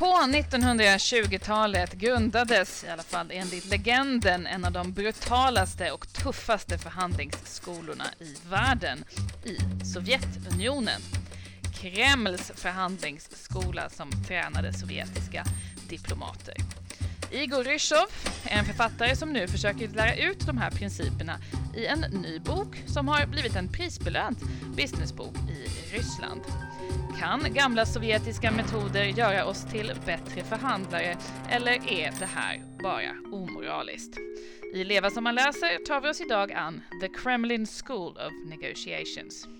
På 1920-talet grundades, i alla fall enligt legenden, en av de brutalaste och tuffaste förhandlingsskolorna i världen, i Sovjetunionen. Kremls förhandlingsskola som tränade sovjetiska diplomater. Igor Ryshov är en författare som nu försöker lära ut de här principerna i en ny bok som har blivit en prisbelönt businessbok i Ryssland. Kan gamla sovjetiska metoder göra oss till bättre förhandlare eller är det här bara omoraliskt? I Leva som man läser tar vi oss idag an The Kremlin School of Negotiations.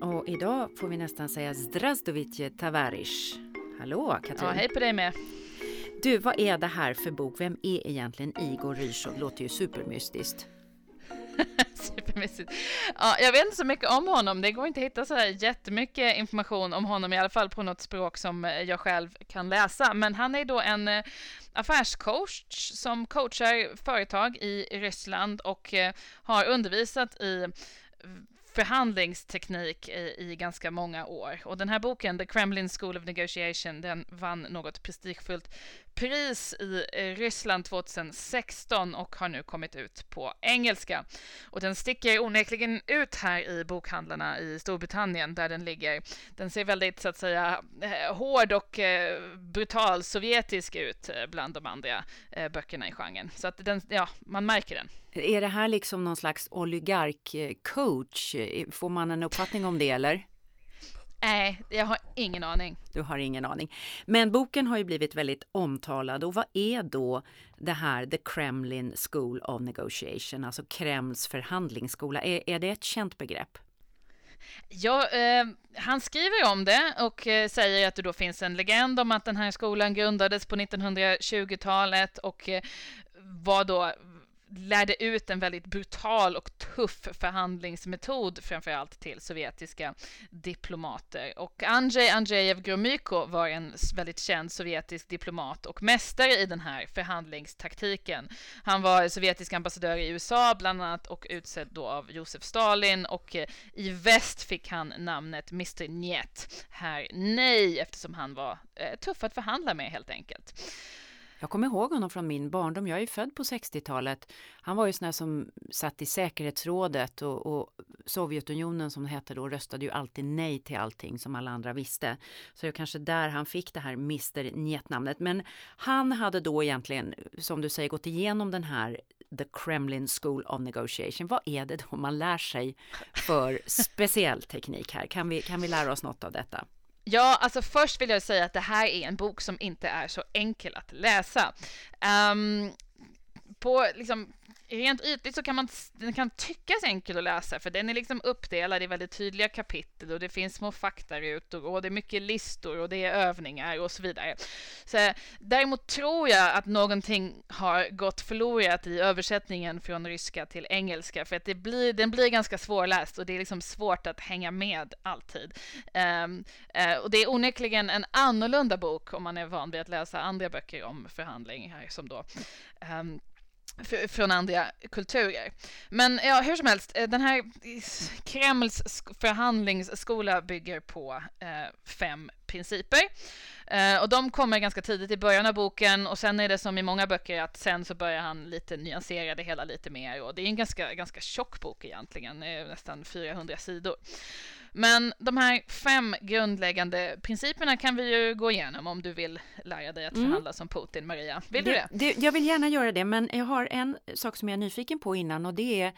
Och idag får vi nästan säga Zdravstvuyte Tavarish. Hallå Katrin! Ja, hej på dig med! Du, vad är det här för bok? Vem är egentligen Igor Ryshov? Låter ju supermystiskt. Supermysigt. Ja, jag vet inte så mycket om honom. Det går inte att hitta så här jättemycket information om honom, i alla fall på något språk som jag själv kan läsa. Men han är då en eh, affärscoach som coachar företag i Ryssland och eh, har undervisat i förhandlingsteknik i, i, ganska många år. Och den här boken, The Kremlin School of Negotiation, den vann något prestigefullt pris i eh, Ryssland 2016 och har nu kommit ut på engelska. Och den sticker onekligen ut här i bokhandlarna i Storbritannien där den ligger. Den ser väldigt så att säga eh, hård och eh, brutal sovjetisk ut bland de andra böckerna i genren. Så att den, ja, man märker den. Är det här liksom någon slags oligarkcoach? Får man en uppfattning om det eller? Nej, jag har ingen aning. Du har ingen aning. Men boken har ju blivit väldigt omtalad och vad är då det här The Kremlin School of Negotiation, alltså Kremls förhandlingsskola? Är, är det ett känt begrepp? Ja, eh, han skriver om det och eh, säger att det då finns en legend om att den här skolan grundades på 1920-talet och eh, var då lärde ut en väldigt brutal och tuff förhandlingsmetod framförallt till sovjetiska diplomater. Och Andrei Andrejev Gromyko var en väldigt känd sovjetisk diplomat och mästare i den här förhandlingstaktiken. Han var sovjetisk ambassadör i USA bland annat och utsedd då av Josef Stalin och eh, i väst fick han namnet Mr Njet, herr Nej, eftersom han var eh, tuff att förhandla med helt enkelt. Jag kommer ihåg honom från min barndom. Jag är född på 60-talet. Han var ju sån här som satt i säkerhetsrådet och, och, Sovjetunionen som det hette då röstade ju alltid nej till allting som alla andra visste. Så det var kanske där han fick det här Mr Njet-namnet. Men han hade då egentligen, som du säger, gått igenom den här The Kremlin School of Negotiation. Vad är det då man lär sig för speciell teknik här? Kan vi, kan vi lära oss något av detta? Ja, alltså först vill jag säga att det här är en bok som inte är så enkel att läsa. Um, på liksom rent ytligt så kan man, den kan tyckas enkel att läsa för den är liksom uppdelad i väldigt tydliga kapitel och det finns små faktarutor och det är mycket listor och det är övningar och så vidare. Så, däremot tror jag att någonting har gått förlorat i översättningen från ryska till engelska för att det blir, den blir ganska svårläst och det är liksom svårt att hänga med alltid. Um, uh, och det är onekligen en annorlunda bok om man är van vid att läsa andra böcker om förhandling här som då um, från andra kulturer. Men ja, hur som helst, eh, den här Kremls förhandlingsskola bygger på eh, fem principer. Eh, och de kommer ganska tidigt i början av boken och sen är det som i många böcker att sen så börjar han lite nyansera det hela lite mer och det är en ganska, ganska tjock bok egentligen, eh, nästan 400 sidor. Men de här fem grundläggande principerna kan vi ju gå igenom om du vill lära dig att mm. förhandla som Putin, Maria. Vill du det? det? Jag vill gärna göra det, men jag har en sak som jag är nyfiken på innan och det är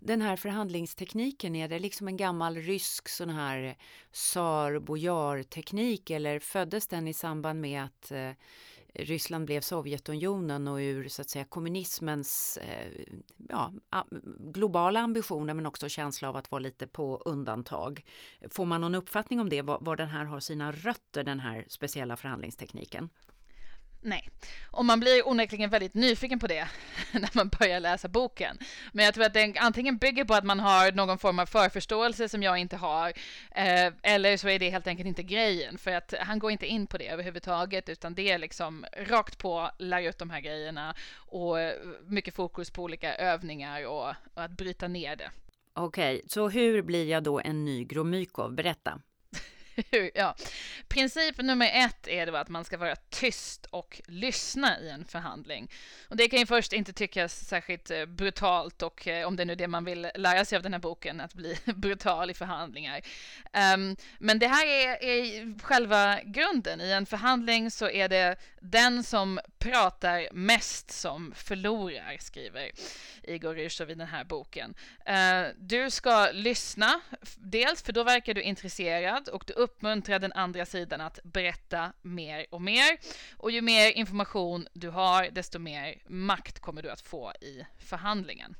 den här förhandlingstekniken. Är det liksom en gammal rysk sån här tsar bojar teknik eller föddes den i samband med att eh, Ryssland blev Sovjetunionen och ur så att säga kommunismens eh, ja, globala ambitioner men också känsla av att vara lite på undantag. Får man någon uppfattning om det, var, var den här har sina rötter, den här speciella förhandlingstekniken? Nej, och man blir onekligen väldigt nyfiken på det när man börjar läsa boken. Men jag tror att den antingen bygger på att man har någon form av förförståelse som jag inte har, eh, eller så är det helt enkelt inte grejen, för att han går inte in på det överhuvudtaget, utan det är liksom rakt på, lär ut de här grejerna och eh, mycket fokus på olika övningar och, och att bryta ner det. Okej, okay, så hur blir jag då en ny Gromykov? Berätta. ja. Princip nummer ett är då att man ska vara tyst och lyssna i en förhandling. Och det kan ju först inte tyckas särskilt eh, brutalt och eh, om det är nu det man vill lära sig av den här boken, att bli brutal i förhandlingar. Um, men det här är, är själva grunden. I en förhandling så är det den som pratar mest som förlorar, skriver Igor Rysov i den här boken. Uh, du ska lyssna, dels för då verkar du intresserad och du uppmuntra den andra sidan att berätta mer och mer. Och ju mer information du har, desto mer makt kommer du att få i förhandlingen.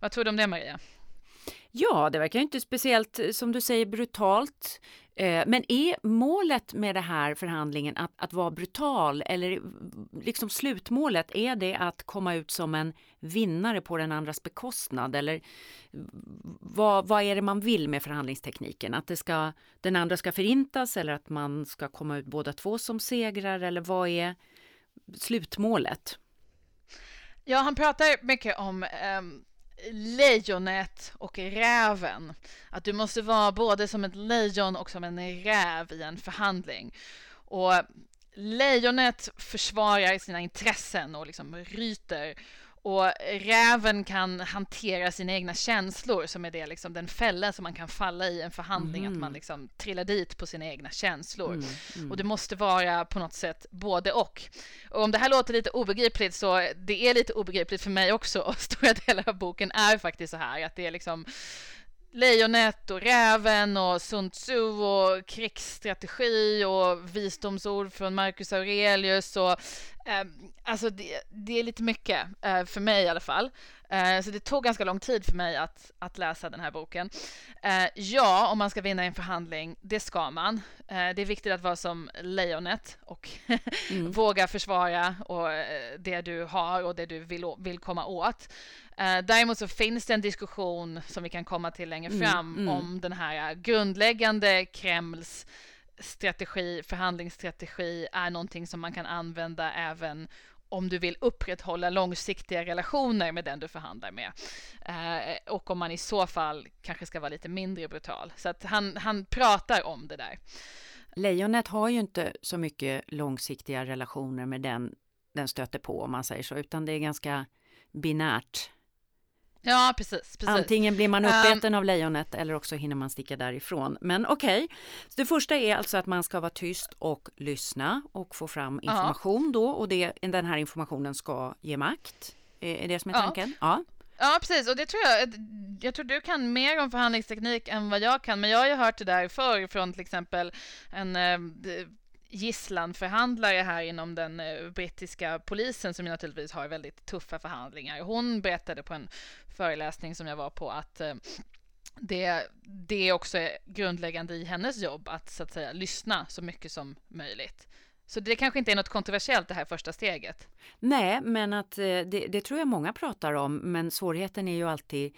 Vad tror du om det, Maria? Ja, det verkar inte speciellt, eh, som du säger, brutalt. Eh, men är målet med den här förhandlingen att, att vara brutal eller eh, liksom slutmålet, är det att komma ut som en vinnare på den andras bekostnad? Eller eh, vad, vad är det man vill med förhandlingstekniken? Att det ska, den andra ska förintas eller att man ska komma ut båda två som segrar? Eller vad är slutmålet? Ja, han pratar mycket om um lejonet och räven. Att du måste vara både som ett lejon och som en räv i en förhandling. Och lejonet försvarar sina intressen och liksom ryter och räven kan hantera sina egna känslor som är det liksom den fällan som man kan falla i en förhandling, mm. att man liksom trillar dit på sina egna känslor. Mm, mm. Och det måste vara på något sätt både och. Och om det här låter lite obegripligt så det är lite obegripligt för mig också och stora delar av boken är faktiskt så här att det är liksom Lejonet och räven och Sun Tzu och krigsstrategi och visdomsord från Marcus Aurelius och alltså det, det, är lite mycket eh, för mig i alla fall. Eh, så det tog ganska lång tid för mig att, att läsa den här boken. Eh, ja, om man ska vinna en förhandling, det ska man. Det är viktigt att vara som lejonet och mm. våga försvara och, det du har och det du vill, vill komma åt. Däremot så finns det en diskussion som vi kan komma till längre mm, fram mm, mm. om den här grundläggande Kremls strategi, förhandlingsstrategi är någonting som man kan använda även om du vill upprätthålla långsiktiga relationer med den du förhandlar med. Eh, och om man i så fall kanske ska vara lite mindre brutal. Så att han, han pratar om det där. Lejonet har ju inte så mycket långsiktiga relationer med den den stöter på om man säger så, utan det är ganska binärt. Ja, precis, precis. Antingen blir man uppäten um, av lejonet eller också hinner man sticka därifrån. Men okej, okay. det första är alltså att man ska vara tyst och lyssna och få fram information uh. då och det, den här informationen ska ge makt. Är det som är tanken? Ja. Ja, precis. Och det tror jag, jag tror du kan mer om förhandlingsteknik än vad jag kan, men jag har ju hört det där förr från till exempel en eh, gisslanförhandlare här inom den eh, brittiska polisen som naturligtvis har väldigt tuffa förhandlingar. Hon berättade på en föreläsning som jag var på att eh, det, det också är grundläggande i hennes jobb att så att säga lyssna så mycket som möjligt. Så det kanske inte är något kontroversiellt det här första steget. Nej, men att eh, det, det tror jag många pratar om, men svårigheten är ju alltid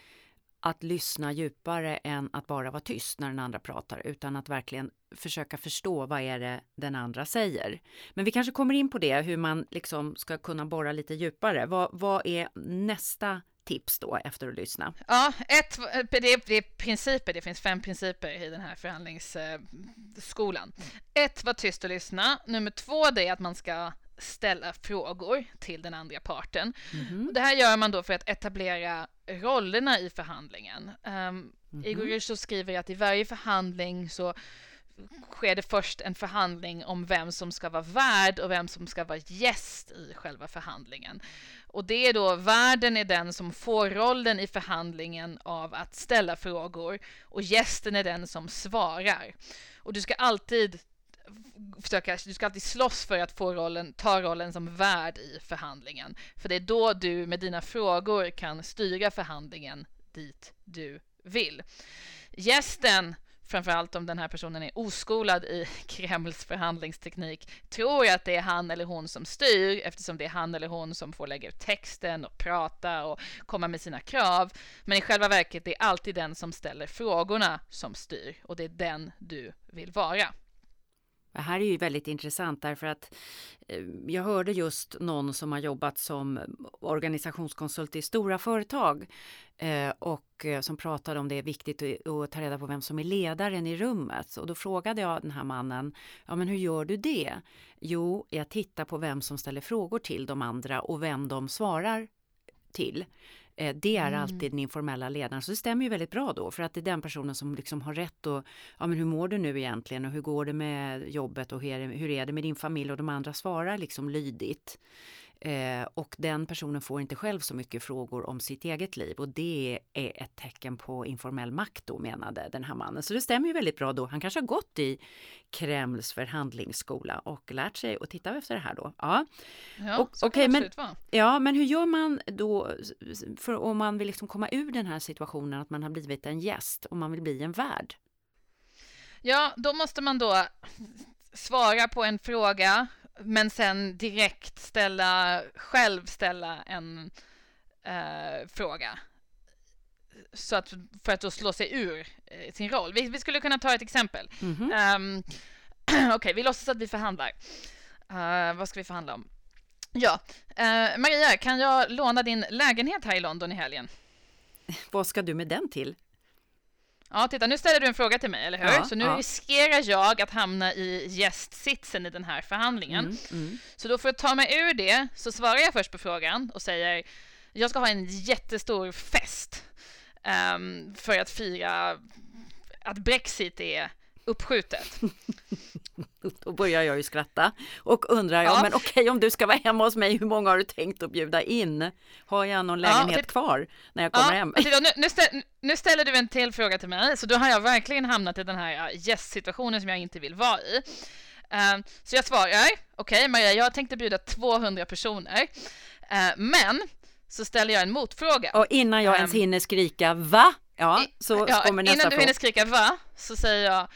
att lyssna djupare än att bara vara tyst när den andra pratar, utan att verkligen försöka förstå vad är det den andra säger. Men vi kanske kommer in på det, hur man liksom ska kunna borra lite djupare. Vad, vad är nästa tips då efter att lyssna? Ja, ett, det, är, det är principer, det finns fem principer i den här förhandlingsskolan. Ett, var tyst och lyssna. Nummer två, det är att man ska ställa frågor till den andra parten. Mm. Det här gör man då för att etablera rollerna i förhandlingen. Um, mm. Igor Rysov skriver att i varje förhandling så sker det först en förhandling om vem som ska vara värd och vem som ska vara gäst i själva förhandlingen. Och det är då värden är den som får rollen i förhandlingen av att ställa frågor och gästen är den som svarar. Och du ska alltid försöka, du ska alltid slåss för att få rollen, ta rollen som värd i förhandlingen. För det är då du med dina frågor kan styra förhandlingen dit du vill. Gästen framförallt om den här personen är oskolad i Kremls förhandlingsteknik, tror att det är han eller hon som styr eftersom det är han eller hon som får lägga ut texten och prata och komma med sina krav. Men i själva verket är det alltid den som ställer frågorna som styr och det är den du vill vara. Det här är ju väldigt intressant därför att eh, jag hörde just någon som har jobbat som organisationskonsult i stora företag eh, och eh, som pratade om det är viktigt att ta reda på vem som är ledaren i rummet. Och då frågade jag den här mannen, ja men hur gör du det? Jo, jag tittar på vem som ställer frågor till de andra och vem de svarar till. Eh, det är mm. alltid den informella ledaren. Så det stämmer ju väldigt bra då för att det är den personen som liksom har rätt och ja men hur mår du nu egentligen och hur går det med jobbet och hur är det, hur är det med din familj och de andra svarar liksom lydigt. Eh, och den personen får inte själv så mycket frågor om sitt eget liv och det är ett tecken på informell makt då menade den här mannen. Så det stämmer ju väldigt bra då. Han kanske har gått i Kremls förhandlingsskola och lärt sig att titta efter det här då. Ja, ja och, så okay, men, vara. Ja, men hur gör man då för om man vill liksom komma ur den här situationen att man har blivit en gäst och man vill bli en värd? Ja, då måste man då svara på en fråga men sen direkt ställa, själv ställa en eh, fråga. Så att, för att då slå sig ur eh, sin roll. Vi, vi, skulle kunna ta ett exempel. Mm -hmm. um, Okej, okay, vi låtsas att vi förhandlar. Uh, vad ska vi förhandla om? Ja, uh, Maria, kan jag låna din lägenhet här i London i helgen? Vad ska du med den till? Ja, titta, nu ställer du en fråga till mig, eller hur? Ja, så nu ja. riskerar jag att hamna i gästsitsen i den här förhandlingen. Mm, mm. Så då för att ta mig ur det så svarar jag först på frågan och säger jag ska ha en jättestor fest um, för att fira att Brexit är uppskjutet. Då börjar jag ju skratta och undrar, ja, men okej om du ska vara hemma hos mig, hur många har du tänkt att bjuda in? Har jag någon lägenhet ja, det... kvar när jag kommer ja, hem? Nu, nu, ställ, nu, ställer du en till fråga till mig, så då har jag verkligen hamnat i den här gästsituationen som jag inte vill vara i. Uh, så jag svarar, okej okay, Maria, jag tänkte bjuda 200 personer, uh, men så ställer jag en motfråga. Och innan jag um, ens hinner skrika va? Ja, så ja, kommer nästa Innan du hinner skrika va, så säger jag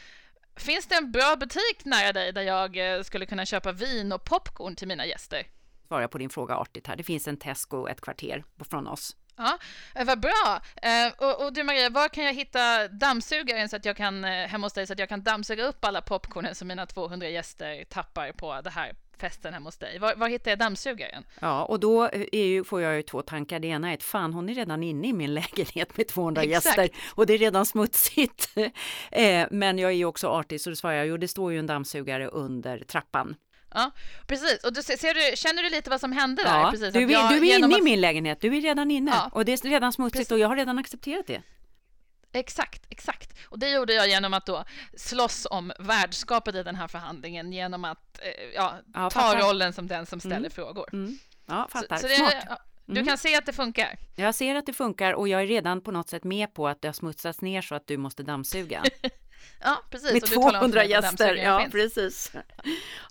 Finns det en bra butik nära dig där jag eh, skulle kunna köpa vin och popcorn till mina gäster? Svarar på din fråga artigt här. Det finns en Tesco ett kvarter från oss. Ja, eh, vad bra. Eh, och, och, du Maria, var kan jag hitta dammsugaren så att jag kan hemma hos dig så att jag kan dammsuga upp alla popcornen som mina 200 gäster tappar på det här festen hemma hos dig. Var, var hittar jag dammsugaren? Ja, och då är ju, får jag ju två tankar. Det ena är att fan, hon är redan inne i min lägenhet med 200 Exakt. gäster och det är redan smutsigt. eh, men jag är ju också artig så då svarar jag, jo det står ju en dammsugare under trappan. Ja, precis. Och du, ser du, känner du lite vad som hände där? Ja, precis, du, är, du är inne att... i min lägenhet, du är redan inne ja. och det är redan smutsigt precis. och jag har redan accepterat det. Exakt, exakt. Och det gjorde jag genom att då slåss om värdskapet i den här förhandlingen genom att eh, ja, ja, ta fattar. rollen som den som ställer mm. frågor. Mm. Ja, fattar. Så, så det, Smart. Du mm. kan se att det funkar. Jag ser att det funkar och jag är redan på något sätt med på att det har smutsats ner så att du måste dammsuga. ja, precis. Med 200 gäster. Ja, finns. precis.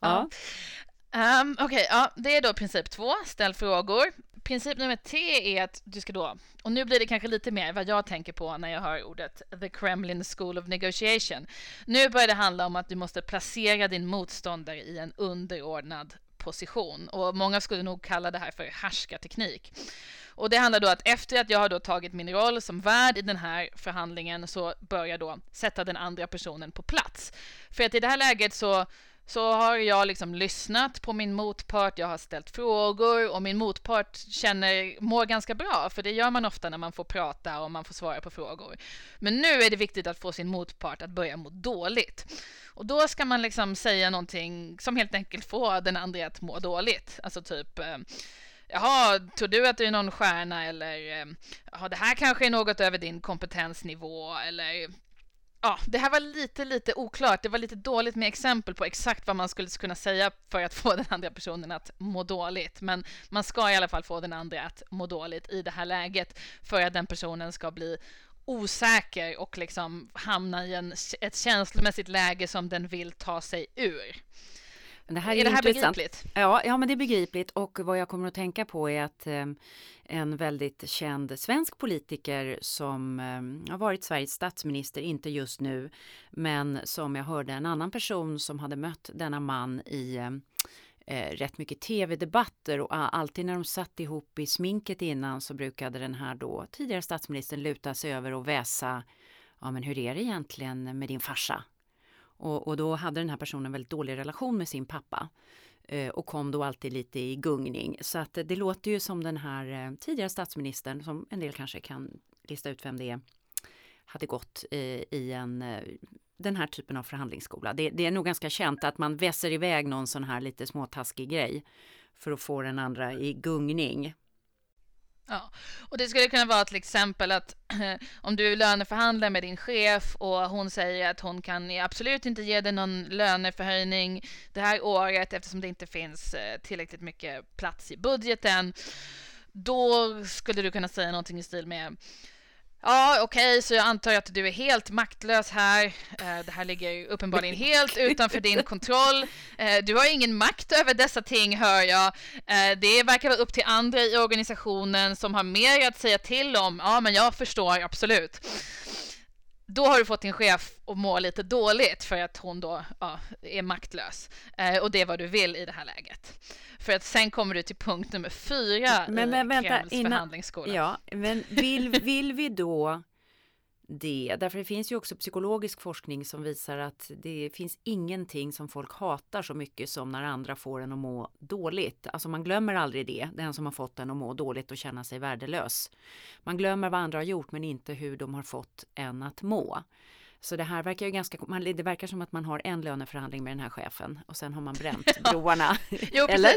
Ja. ja. Um, Okej, okay, ja, det är då princip två, ställ frågor princip nummer tre är att du ska då, och nu blir det kanske lite mer vad jag tänker på när jag hör ordet The Kremlin School of Negotiation. Nu börjar det handla om att du måste placera din motståndare i en underordnad position och många skulle nog kalla det här för härskarteknik. Och det handlar då att efter att jag har då tagit min roll som värd i den här förhandlingen så börjar jag då sätta den andra personen på plats. För att i det här läget så så har jag liksom lyssnat på min motpart, jag har ställt frågor och min motpart känner, mår ganska bra, för det gör man ofta när man får prata och man får svara på frågor. Men nu är det viktigt att få sin motpart att börja må dåligt. Och då ska man liksom säga någonting som helt enkelt får den andra att må dåligt. Alltså typ eh, Jaha, tror du att du är någon stjärna eller eh, ja, det här kanske är något över din kompetensnivå eller ja, det här var lite, lite oklart. Det var lite dåligt med exempel på exakt vad man skulle kunna säga för att få den andra personen att må dåligt. Men man ska i alla fall få den andra att må dåligt i det här läget för att den personen ska bli osäker och liksom hamna i en, ett känslomässigt läge som den vill ta sig ur. Men det här är, är det här intressant. begripligt? Ja, ja, men det är begripligt och vad jag kommer att tänka på är att eh, en väldigt känd svensk politiker som eh, har varit Sveriges statsminister, inte just nu, men som jag hörde en annan person som hade mött denna man i eh, eh rätt mycket tv-debatter och alltid när de satt ihop i sminket innan så brukade den här då tidigare statsministern luta sig över och väsa Ja men hur är det egentligen med din farsa? Och, och då hade den här personen väldigt dålig relation med sin pappa eh, och kom då alltid lite i gungning. Så att det låter ju som den här eh, tidigare statsministern, som en del kanske kan lista ut vem det är, hade gått i en eh, den här typen av förhandlingsskola. Det, det, är nog ganska känt att man väser iväg någon sån här lite småtaskig grej för att få den andra i gungning. Ja, och det skulle kunna vara till exempel att om du löneförhandlar med din chef och hon säger att hon kan absolut inte ge dig någon löneförhöjning det här året eftersom det inte finns eh, tillräckligt mycket plats i budgeten. Då skulle du kunna säga någonting i stil med Ja, okej, okay, så jag antar att du är helt maktlös här. Eh, det här ligger uppenbarligen helt utanför din kontroll. Eh, du har ingen makt över dessa ting, hör jag. Eh, det verkar vara upp till andra i organisationen som har mer att säga till om. Ja, men jag förstår absolut då har du fått din chef att må lite dåligt för att hon då ja, är maktlös. Eh, och det är vad du vill i det här läget. För att sen kommer du till punkt nummer fyra men, i men, vänta, Kremls innan, förhandlingsskola. Ja, men vill, vill vi då det. Därför det finns ju också psykologisk forskning som visar att det finns ingenting som folk hatar så mycket som när andra får en att må dåligt. Alltså man glömmer aldrig det, den som har fått en att må dåligt och känna sig värdelös. Man glömmer vad andra har gjort men inte hur de har fått en att må. Så det här verkar ju ganska, det verkar som att man har en löneförhandling med den här chefen och sen har man bränt broarna. jo, Eller?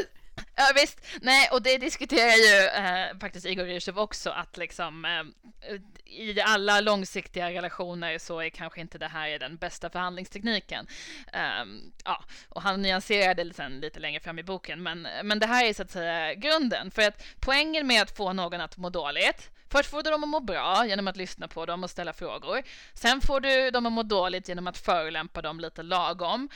Ja visst, nej och det diskuterar ju eh, faktiskt Igor Ryshov också att liksom eh, i alla långsiktiga relationer så är kanske inte det här den bästa förhandlingstekniken. Eh, ja, och han nyanserar det sen lite längre fram i boken, men, men det här är så att säga grunden för att poängen med att få någon att må dåligt Först får du dem att må bra genom att lyssna på dem och ställa frågor. Sen får du dem att må dåligt genom att förolämpa dem lite lagom.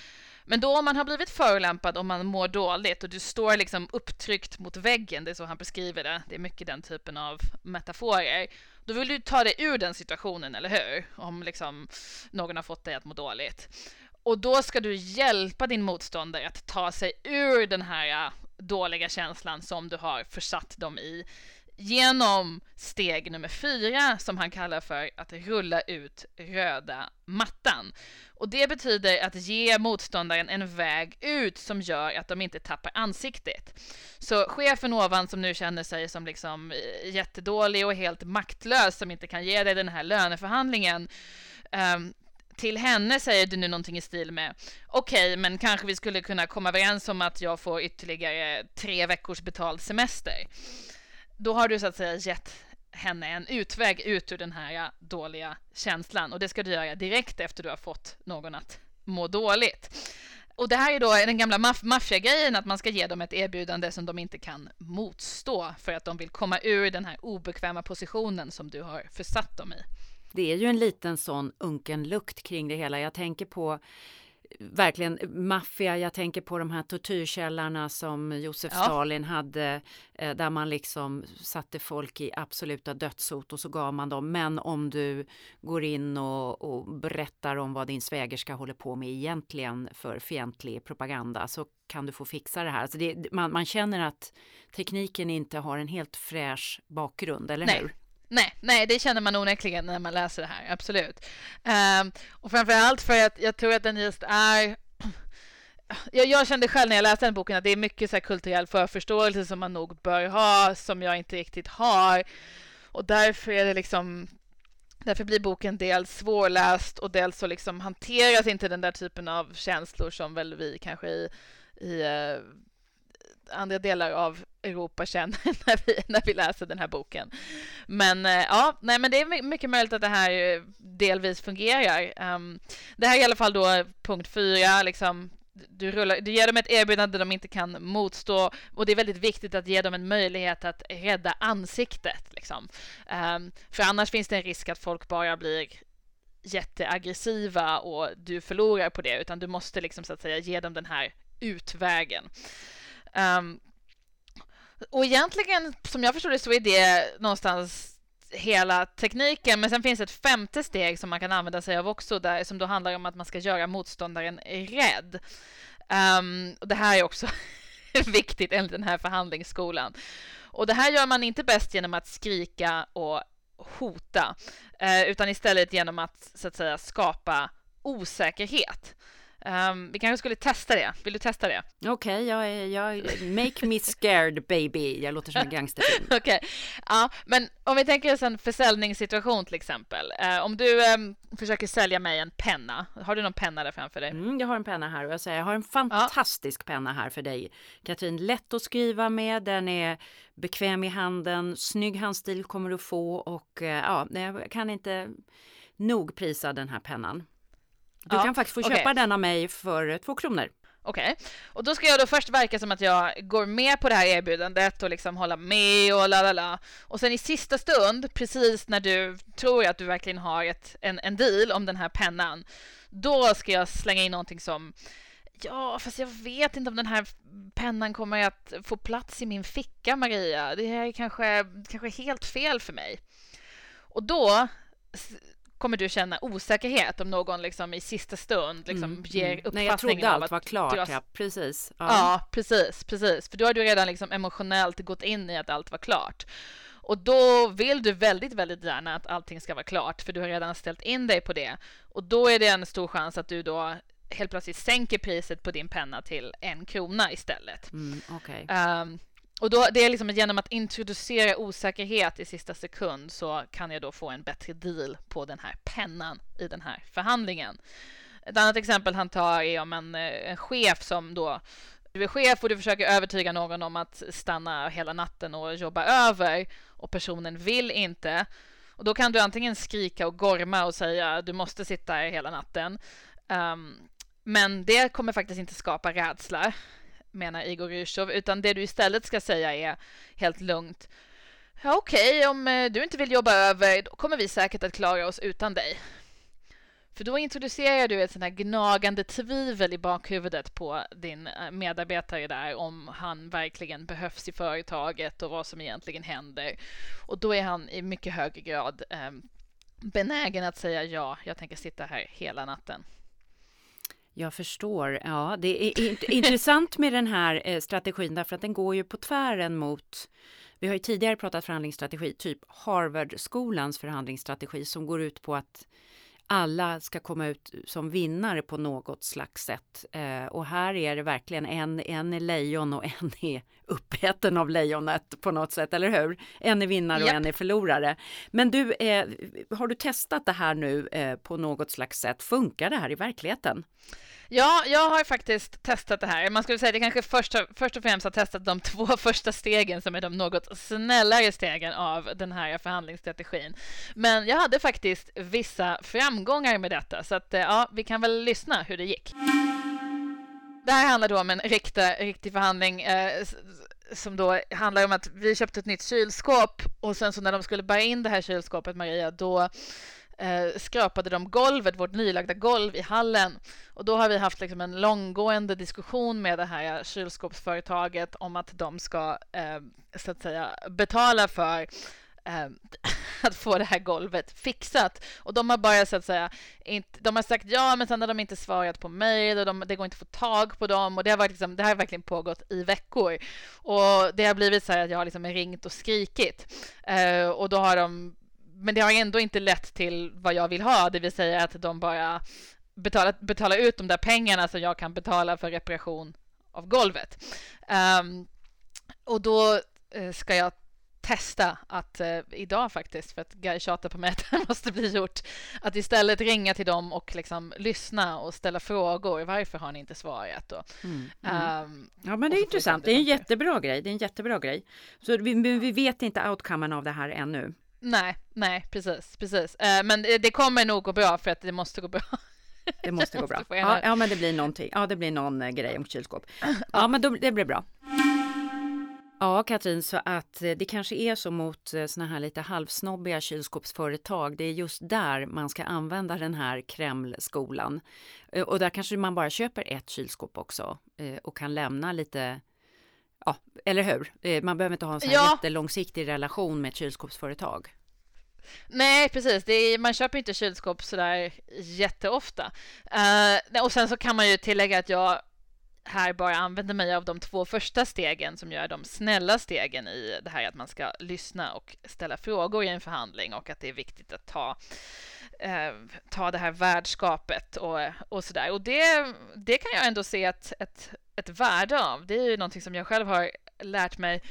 Men då om man har blivit förolämpad och man mår dåligt och du står liksom upptryckt mot väggen, det är så han beskriver det, det är mycket den typen av metaforer, då vill du ta dig ur den situationen, eller hur? Om liksom någon har fått dig att må dåligt. Och då ska du hjälpa din motståndare att ta sig ur den här äh, dåliga känslan som du har försatt dem i genom steg nummer fyra som han kallar för att rulla ut röda mattan. Och det betyder att ge motståndaren en väg ut som gör att de inte tappar ansiktet. Så chefen ovan som nu känner sig som liksom eh, jättedålig och helt maktlös som inte kan ge dig den här löneförhandlingen um, till henne säger du nu någonting i stil med okej, okay, men kanske vi skulle kunna komma överens om att jag får ytterligare tre veckors betald semester då har du så att säga gett henne en utväg ut ur den här dåliga känslan och det ska du göra direkt efter du har fått någon att må dåligt. Och det här är då den gamla maf maffiagrejen att man ska ge dem ett erbjudande som de inte kan motstå för att de vill komma ur den här obekväma positionen som du har försatt dem i. Det är ju en liten sån unken lukt kring det hela. Jag tänker på verkligen maffia. Jag tänker på de här tortyrkällarna som Josef ja. Stalin hade eh, där man liksom satte folk i absoluta dödshot och så gav man dem. Men om du går in och, och berättar om vad din svägerska håller på med egentligen för fientlig propaganda så kan du få fixa det här. Alltså det, man, man känner att tekniken inte har en helt fräsch bakgrund, eller Nej. hur? Nej, nej, det känner man onekligen när man läser det här, absolut. Um, och framför allt för att jag tror att den just är jag, jag, kände själv när jag läste den boken att det är mycket så kulturell förförståelse som man nog bör ha, som jag inte riktigt har. Och därför är det liksom Därför blir boken dels svårläst och dels så liksom hanteras inte den där typen av känslor som väl vi kanske i, i uh, andra delar av Europa känner när vi, när vi läser den här boken. Men eh, ja, nej, men det är mycket möjligt att det här delvis fungerar. Um, det här är i alla fall då punkt fyra, liksom, du, rullar, du ger dem ett erbjudande de inte kan motstå och det är väldigt viktigt att ge dem en möjlighet att rädda ansiktet. Liksom. Um, för annars finns det en risk att folk bara blir jätteaggressiva och du förlorar på det, utan du måste liksom så att säga ge dem den här utvägen. Um, och egentligen, som jag förstår det, så är det någonstans hela tekniken. Men sen finns ett femte steg som man kan använda sig av också, där, som då handlar om att man ska göra motståndaren rädd. Um, och det här är också viktigt enligt den här förhandlingsskolan. Och det här gör man inte bäst genom att skrika och hota, eh, utan istället genom att så att säga skapa osäkerhet. Um, vi kanske skulle testa det. Vill du testa det? Okej, okay, jag, jag, make me scared baby. Jag låter som en gangsterfilm. Okej, okay. ja, men om vi tänker oss en försäljningssituation till exempel. Uh, om du um, försöker sälja mig en penna. Har du någon penna där framför dig? Mm, jag har en penna här och jag säger jag har en fantastisk ja. penna här för dig. Katrin, lätt att skriva med. Den är bekväm i handen. Snygg handstil kommer du få och uh, ja, jag kan inte nog prisa den här pennan. Du ja, kan faktiskt få köpa okay. den av mig för två kronor. Okej, okay. och då ska jag då först verka som att jag går med på det här erbjudandet och liksom hålla med och la la la. Och sen i sista stund, precis när du tror att du verkligen har ett, en, en deal om den här pennan, då ska jag slänga in någonting som Ja, fast jag vet inte om den här pennan kommer att få plats i min ficka, Maria. Det här är kanske, kanske helt fel för mig. Och då kommer du känna osäkerhet om någon liksom i sista stund liksom mm, ger mm. uppfattningen Nej, jag trodde allt var klart, har... ja, precis. Ja. ja. precis, precis. För då har du redan liksom emotionellt gått in i att allt var klart. Och då vill du väldigt, väldigt gärna att allting ska vara klart, för du har redan ställt in dig på det. Och då är det en stor chans att du då helt plötsligt sänker priset på din penna till en krona istället. Mm, okay. um, ehm, och då, det är liksom genom att introducera osäkerhet i sista sekund så kan jag då få en bättre deal på den här pennan i den här förhandlingen. Ett annat exempel han tar är om en, eh, en chef som då du är chef och du försöker övertyga någon om att stanna hela natten och jobba över och personen vill inte. Och då kan du antingen skrika och gorma och säga du måste sitta här hela natten. Um, men det kommer faktiskt inte skapa rädsla menar Igor Ryshov, utan det du istället ska säga är helt lugnt. Ja, Okej, okay, om eh, du inte vill jobba över, då kommer vi säkert att klara oss utan dig. För då introducerar du ett sånt här gnagande tvivel i bakhuvudet på din eh, medarbetare där om han verkligen behövs i företaget och vad som egentligen händer. Och då är han i mycket högre grad eh, benägen att säga ja, jag tänker sitta här hela natten. Jag förstår. Ja, det är intressant med den här eh, strategin därför att den går ju på tvären mot vi har ju tidigare pratat förhandlingsstrategi, typ Harvard-skolans förhandlingsstrategi som går ut på att alla ska komma ut som vinnare på något slags sätt. Eh, och här är det verkligen en, en är lejon och en är uppäten av lejonet på något sätt, eller hur? En är vinnare och yep. en är förlorare. Men du, eh, har du testat det här nu eh, på något slags sätt? Funkar det här i verkligheten? Ja, jag har faktiskt testat det här. Man skulle säga att jag kanske först, först och främst har testat de två första stegen som är de något snällare stegen av den här förhandlingsstrategin. Men jag hade faktiskt vissa framgångar med detta, så att ja, vi kan väl lyssna hur det gick. Det här handlar då om en riktig, riktig förhandling eh, som då handlar om att vi köpte ett nytt kylskåp och sen så när de skulle bära in det här kylskåpet, Maria, då eh, skrapade de golvet, vårt nylagda golv i hallen. Och då har vi haft liksom en långgående diskussion med det här kylskåpsföretaget om att de ska eh, så att säga betala för eh, Ehm, att få det här golvet fixat. Och de har bara så att säga, inte, de har sagt ja, men sen har de inte svarat på mejl och de, det går inte att få tag på dem och det har, varit liksom, det har verkligen pågått i veckor. Och det har blivit så här att jag har liksom ringt och skrikit eh, och då har de men det har ändå inte lett till vad jag vill ha, det vill säga att de bara betalar, betalar ut de där pengarna som jag kan betala för reparation av golvet. Um, och då eh, ska jag testa att uh, idag faktiskt, för att Guy tjatar på mig att det måste bli gjort, att istället ringa till dem och liksom lyssna och ställa frågor. Varför har ni inte svarat? Och, mm, mm. Um, ja, men det är intressant. Det är en jättebra grej. Det är en jättebra grej. Så vi, vi vet inte outcomen av det här ännu. Nej, nej, precis, precis. Uh, men det, det kommer nog gå bra för att det måste gå bra. Det måste gå bra. Ja, ja, men det blir någonting. Ja, det blir någon uh, grej om kylskåp. Ja, men då, det blir bra. Ja, Katrin, så att eh, det kanske är så mot såna här lite halvsnobbiga kylskåpsföretag. Det är just där man ska använda den här Kremlskolan. Och där kanske man bara köper ett kylskåp också och kan lämna lite Ja, eller hur? Eh, man behöver inte ha en sån här ja. jättelångsiktig relation med ett kylskåpsföretag. Nej, precis. Är, man köper inte kylskåp sådär jätteofta. Uh, och sen så kan man ju tillägga att jag här bara använder mig av de två första stegen som gör de snälla stegen i det här att man ska lyssna och ställa frågor i en förhandling och att det är viktigt att ta eh, ta det här värdskapet och, och sådär. Och det, det kan jag ändå se ett, ett, ett värde av. Det är ju någonting som jag själv har lärt mig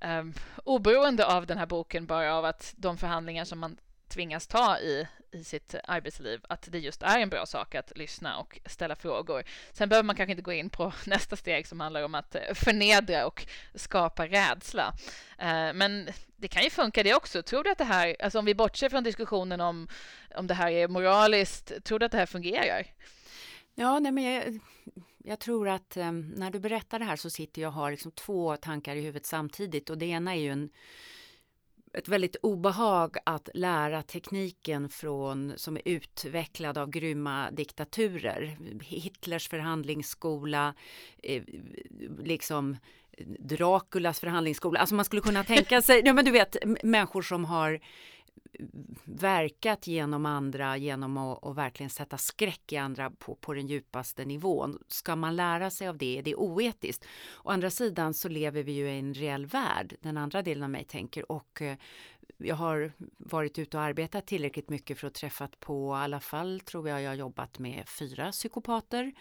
um, oberoende av den här boken, bara av att de förhandlingar som man tvingas ta i, i sitt arbetsliv, att det just är en bra sak att lyssna och ställa frågor. Sen behöver man kanske inte gå in på nästa steg som handlar om att eh, förnedra och skapa rädsla. Eh, men det kan ju funka det också. Tror du att det här, alltså om vi bortser från diskussionen om, om det här är moraliskt, tror du att det här fungerar? Ja, nej men jag, jag tror att um, när du berättar det här så sitter jag och har liksom två tankar i huvudet samtidigt och det ena är ju en ett väldigt obehag att lära tekniken från, som är utvecklad av grymma diktaturer. Hitlers förhandlingsskola, eh, liksom Draculas förhandlingsskola. Alltså man skulle kunna tänka sig, ja men du vet människor som har verkat genom andra genom att, att, verkligen sätta skräck i andra på, på den djupaste nivån. Ska man lära sig av det? Är det oetiskt? Å andra sidan så lever vi ju i en reell värld, den andra delen av mig tänker och eh, jag har varit ute och arbetat tillräckligt mycket för att träffat på, i alla fall tror jag jag har jobbat med fyra psykopater.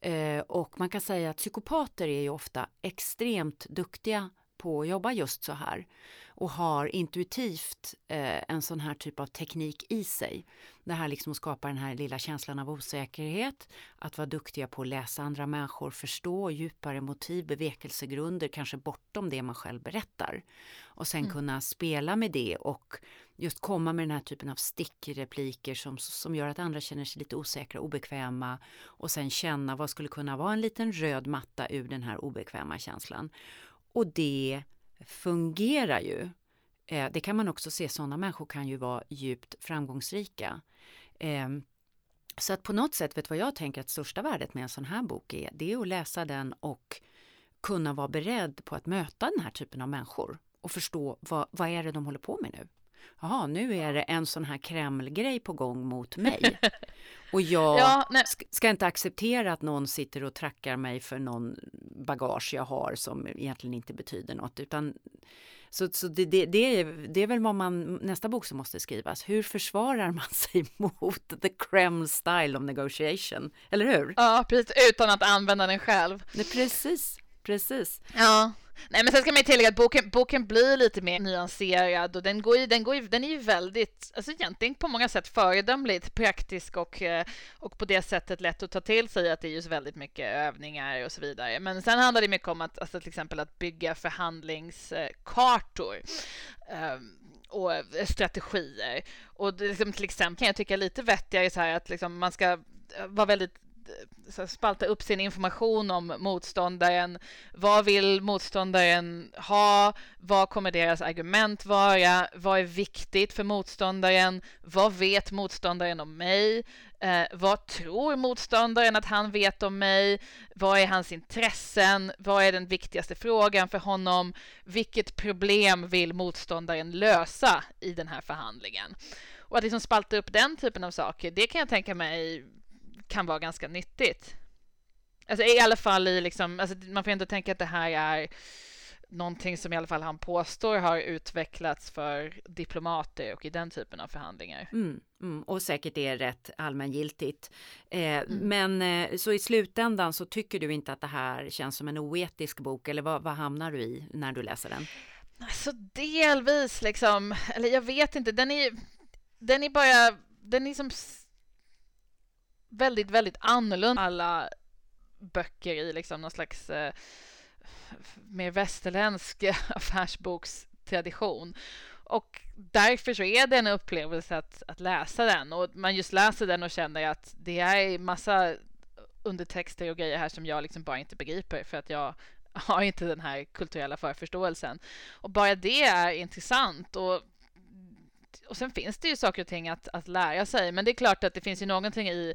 Eh, och man kan säga att psykopater är ju ofta extremt duktiga på att jobba just så här och har intuitivt eh, en sån här typ av teknik i sig. Det här liksom att skapa den här lilla känslan av osäkerhet, att vara duktiga på att läsa andra människor, förstå djupare motiv, bevekelsegrunder, kanske bortom det man själv berättar. Och sen mm. kunna spela med det och just komma med den här typen av stickrepliker som, som gör att andra känner sig lite osäkra, obekväma och sen känna vad skulle kunna vara en liten röd matta ur den här obekväma känslan. Och det fungerar ju. Eh, det kan man också se, sådana människor kan ju vara djupt framgångsrika. Eh, så att på något sätt, vet du vad jag tänker att största värdet med en sån här bok är? Det är att läsa den och kunna vara beredd på att möta den här typen av människor och förstå vad, vad är det de håller på med nu? Jaha, nu är det en sån här Kreml-grej på gång mot mig. Och jag ja, ska inte acceptera att någon sitter och trackar mig för någon bagage jag har som egentligen inte betyder något. Utan, så så det, det, det, är, det är väl vad man, nästa bok som måste skrivas. Hur försvarar man sig mot the Kreml style of negotiation? Eller hur? Ja, precis. Utan att använda den själv. Nej, precis, precis. Ja. Nej men sen ska man ju tillägga att boken, boken blir lite mer nyanserad och den, går ju, den, går ju, den är ju väldigt, alltså egentligen på många sätt föredömligt praktisk och, eh, och på det sättet lätt att ta till sig att det är just väldigt mycket övningar och så vidare. Men sen handlar det mycket om att alltså till exempel att bygga förhandlingskartor um, och strategier. Och det, liksom, till exempel kan jag tycka lite vettigare så här att liksom man ska vara väldigt spalta upp sin information om motståndaren. Vad vill motståndaren ha? Vad kommer deras argument vara? Vad är viktigt för motståndaren? Vad vet motståndaren om mig? Eh, vad tror motståndaren att han vet om mig? Vad är hans intressen? Vad är den viktigaste frågan för honom? Vilket problem vill motståndaren lösa i den här förhandlingen? Och att liksom spalta upp den typen av saker, det kan jag tänka mig kan vara ganska nyttigt. Alltså i alla fall i liksom, alltså man får ändå tänka att det här är någonting som i alla fall han påstår har utvecklats för diplomater och i den typen av förhandlingar. Mm, mm, och säkert är rätt allmängiltigt. Eh, mm. Men eh, så i slutändan så tycker du inte att det här känns som en oetisk bok eller vad, vad hamnar du i när du läser den? Alltså delvis liksom, eller jag vet inte, den är den är bara, den är som väldigt, väldigt annorlunda alla böcker i liksom någon slags eh, mer västerländsk affärsbokstradition. Och därför så är det en upplevelse att, att läsa den och man just läser den och känner att det är massa undertexter och grejer här som jag liksom bara inte begriper för att jag har inte den här kulturella förförståelsen. Och bara det är intressant och och sen finns det ju saker och ting att, att lära sig, men det är klart att det finns ju någonting i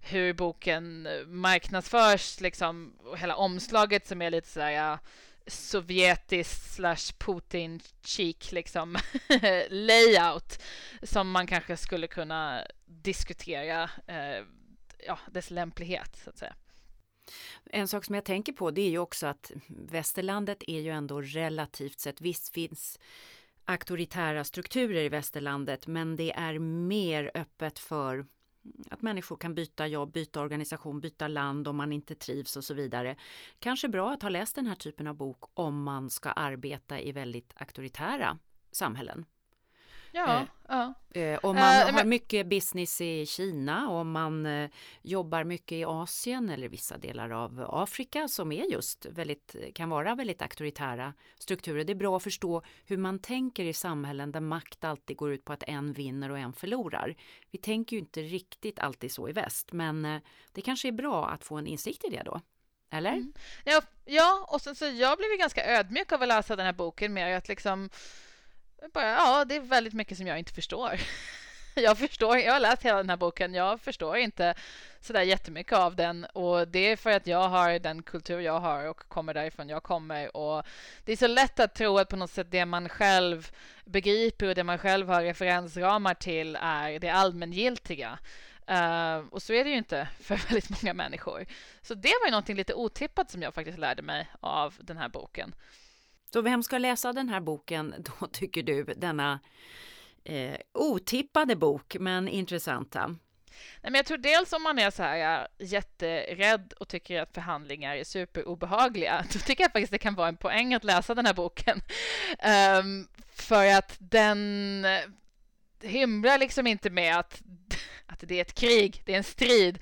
hur boken marknadsförs, liksom, och hela omslaget som är lite sådär ja, sovjetiskt slash Putin cheek liksom layout som man kanske skulle kunna diskutera eh, ja, dess lämplighet så att säga. En sak som jag tänker på det är ju också att västerlandet är ju ändå relativt sett, visst finns auktoritära strukturer i västerlandet men det är mer öppet för att människor kan byta jobb, byta organisation, byta land om man inte trivs och så vidare. Kanske bra att ha läst den här typen av bok om man ska arbeta i väldigt auktoritära samhällen. Ja, eh, ja. Eh, om man uh, har men... mycket business i Kina, om man eh, jobbar mycket i Asien eller vissa delar av Afrika som är just väldigt, kan vara väldigt auktoritära strukturer. Det är bra att förstå hur man tänker i samhällen där makt alltid går ut på att en vinner och en förlorar. Vi tänker ju inte riktigt alltid så i väst, men eh, det kanske är bra att få en insikt i det då. Eller? Mm. Ja, ja, och sen så jag blev ganska ödmjuk av att läsa den här boken med att liksom bara, ja, det är väldigt mycket som jag inte förstår. Jag förstår, jag har läst hela den här boken, jag förstår inte sådär jättemycket av den och det är för att jag har den kultur jag har och kommer därifrån jag kommer och det är så lätt att tro att på något sätt det man själv begriper och det man själv har referensramar till är det allmängiltiga. Uh, och så är det ju inte för väldigt många människor. Så det var ju någonting lite otippat som jag faktiskt lärde mig av den här boken. Så vem ska läsa den här boken då tycker du, denna eh, otippade bok men intressanta? Nej, men jag tror dels om man är så här eh, jätterädd och tycker att förhandlingar är superobehagliga, då tycker jag faktiskt det kan vara en poäng att läsa den här boken. Um, för att den eh, hymlar liksom inte med att, att det är ett krig, det är en strid.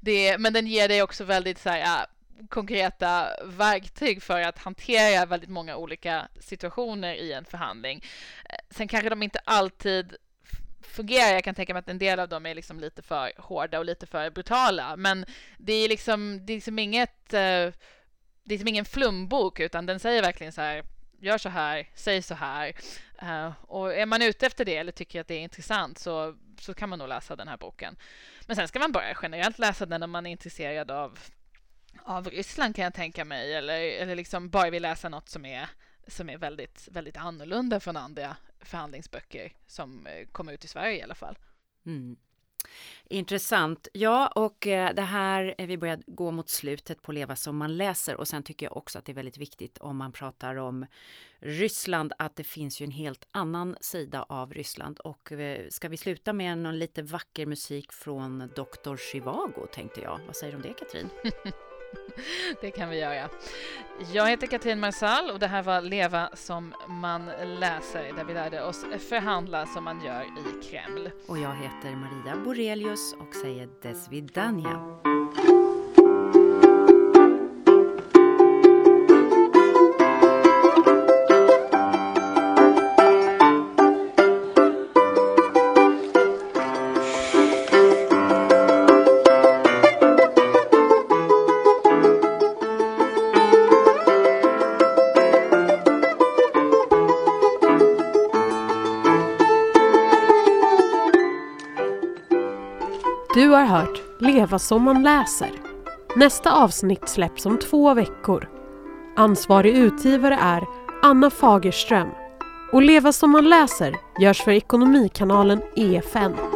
det är, men den ger dig också väldigt så här, eh, konkreta verktyg för att hantera väldigt många olika situationer i en förhandling. Eh, sen kanske de inte alltid fungerar. Jag kan tänka mig att en del av dem är liksom lite för hårda och lite för brutala, men det är liksom, det är liksom inget, eh, det är liksom ingen flumbok, utan den säger verkligen så här, gör så här, säg så här. Uh, och är man ute efter det eller tycker att det är intressant så, så kan man nog läsa den här boken. Men sen ska man bara generellt läsa den om man är intresserad av av Ryssland kan jag tänka mig eller, eller liksom bara vill läsa något som är, som är väldigt, väldigt annorlunda från andra förhandlingsböcker som eh, kommer ut i Sverige i alla fall. Mm. Intressant. Ja, och eh, det här, eh, vi börjar gå mot slutet på Leva som man läser och sen tycker jag också att det är väldigt viktigt om man pratar om Ryssland att det finns ju en helt annan sida av Ryssland och ska vi sluta med någon lite vacker musik från Dr. Chivago tänkte jag. Vad säger du om det Katrin? det kan vi göra. Jag heter Katrin Marsall och det här var Leva som man läser där vi lärde oss förhandla som man gör i Kreml. Och jag heter Maria Borelius och säger Desvidania. Leva som man läser. Nästa avsnitt släpps om två veckor. Ansvarig utgivare är Anna Fagerström. Och Leva som man läser görs för Ekonomikanalen EFN.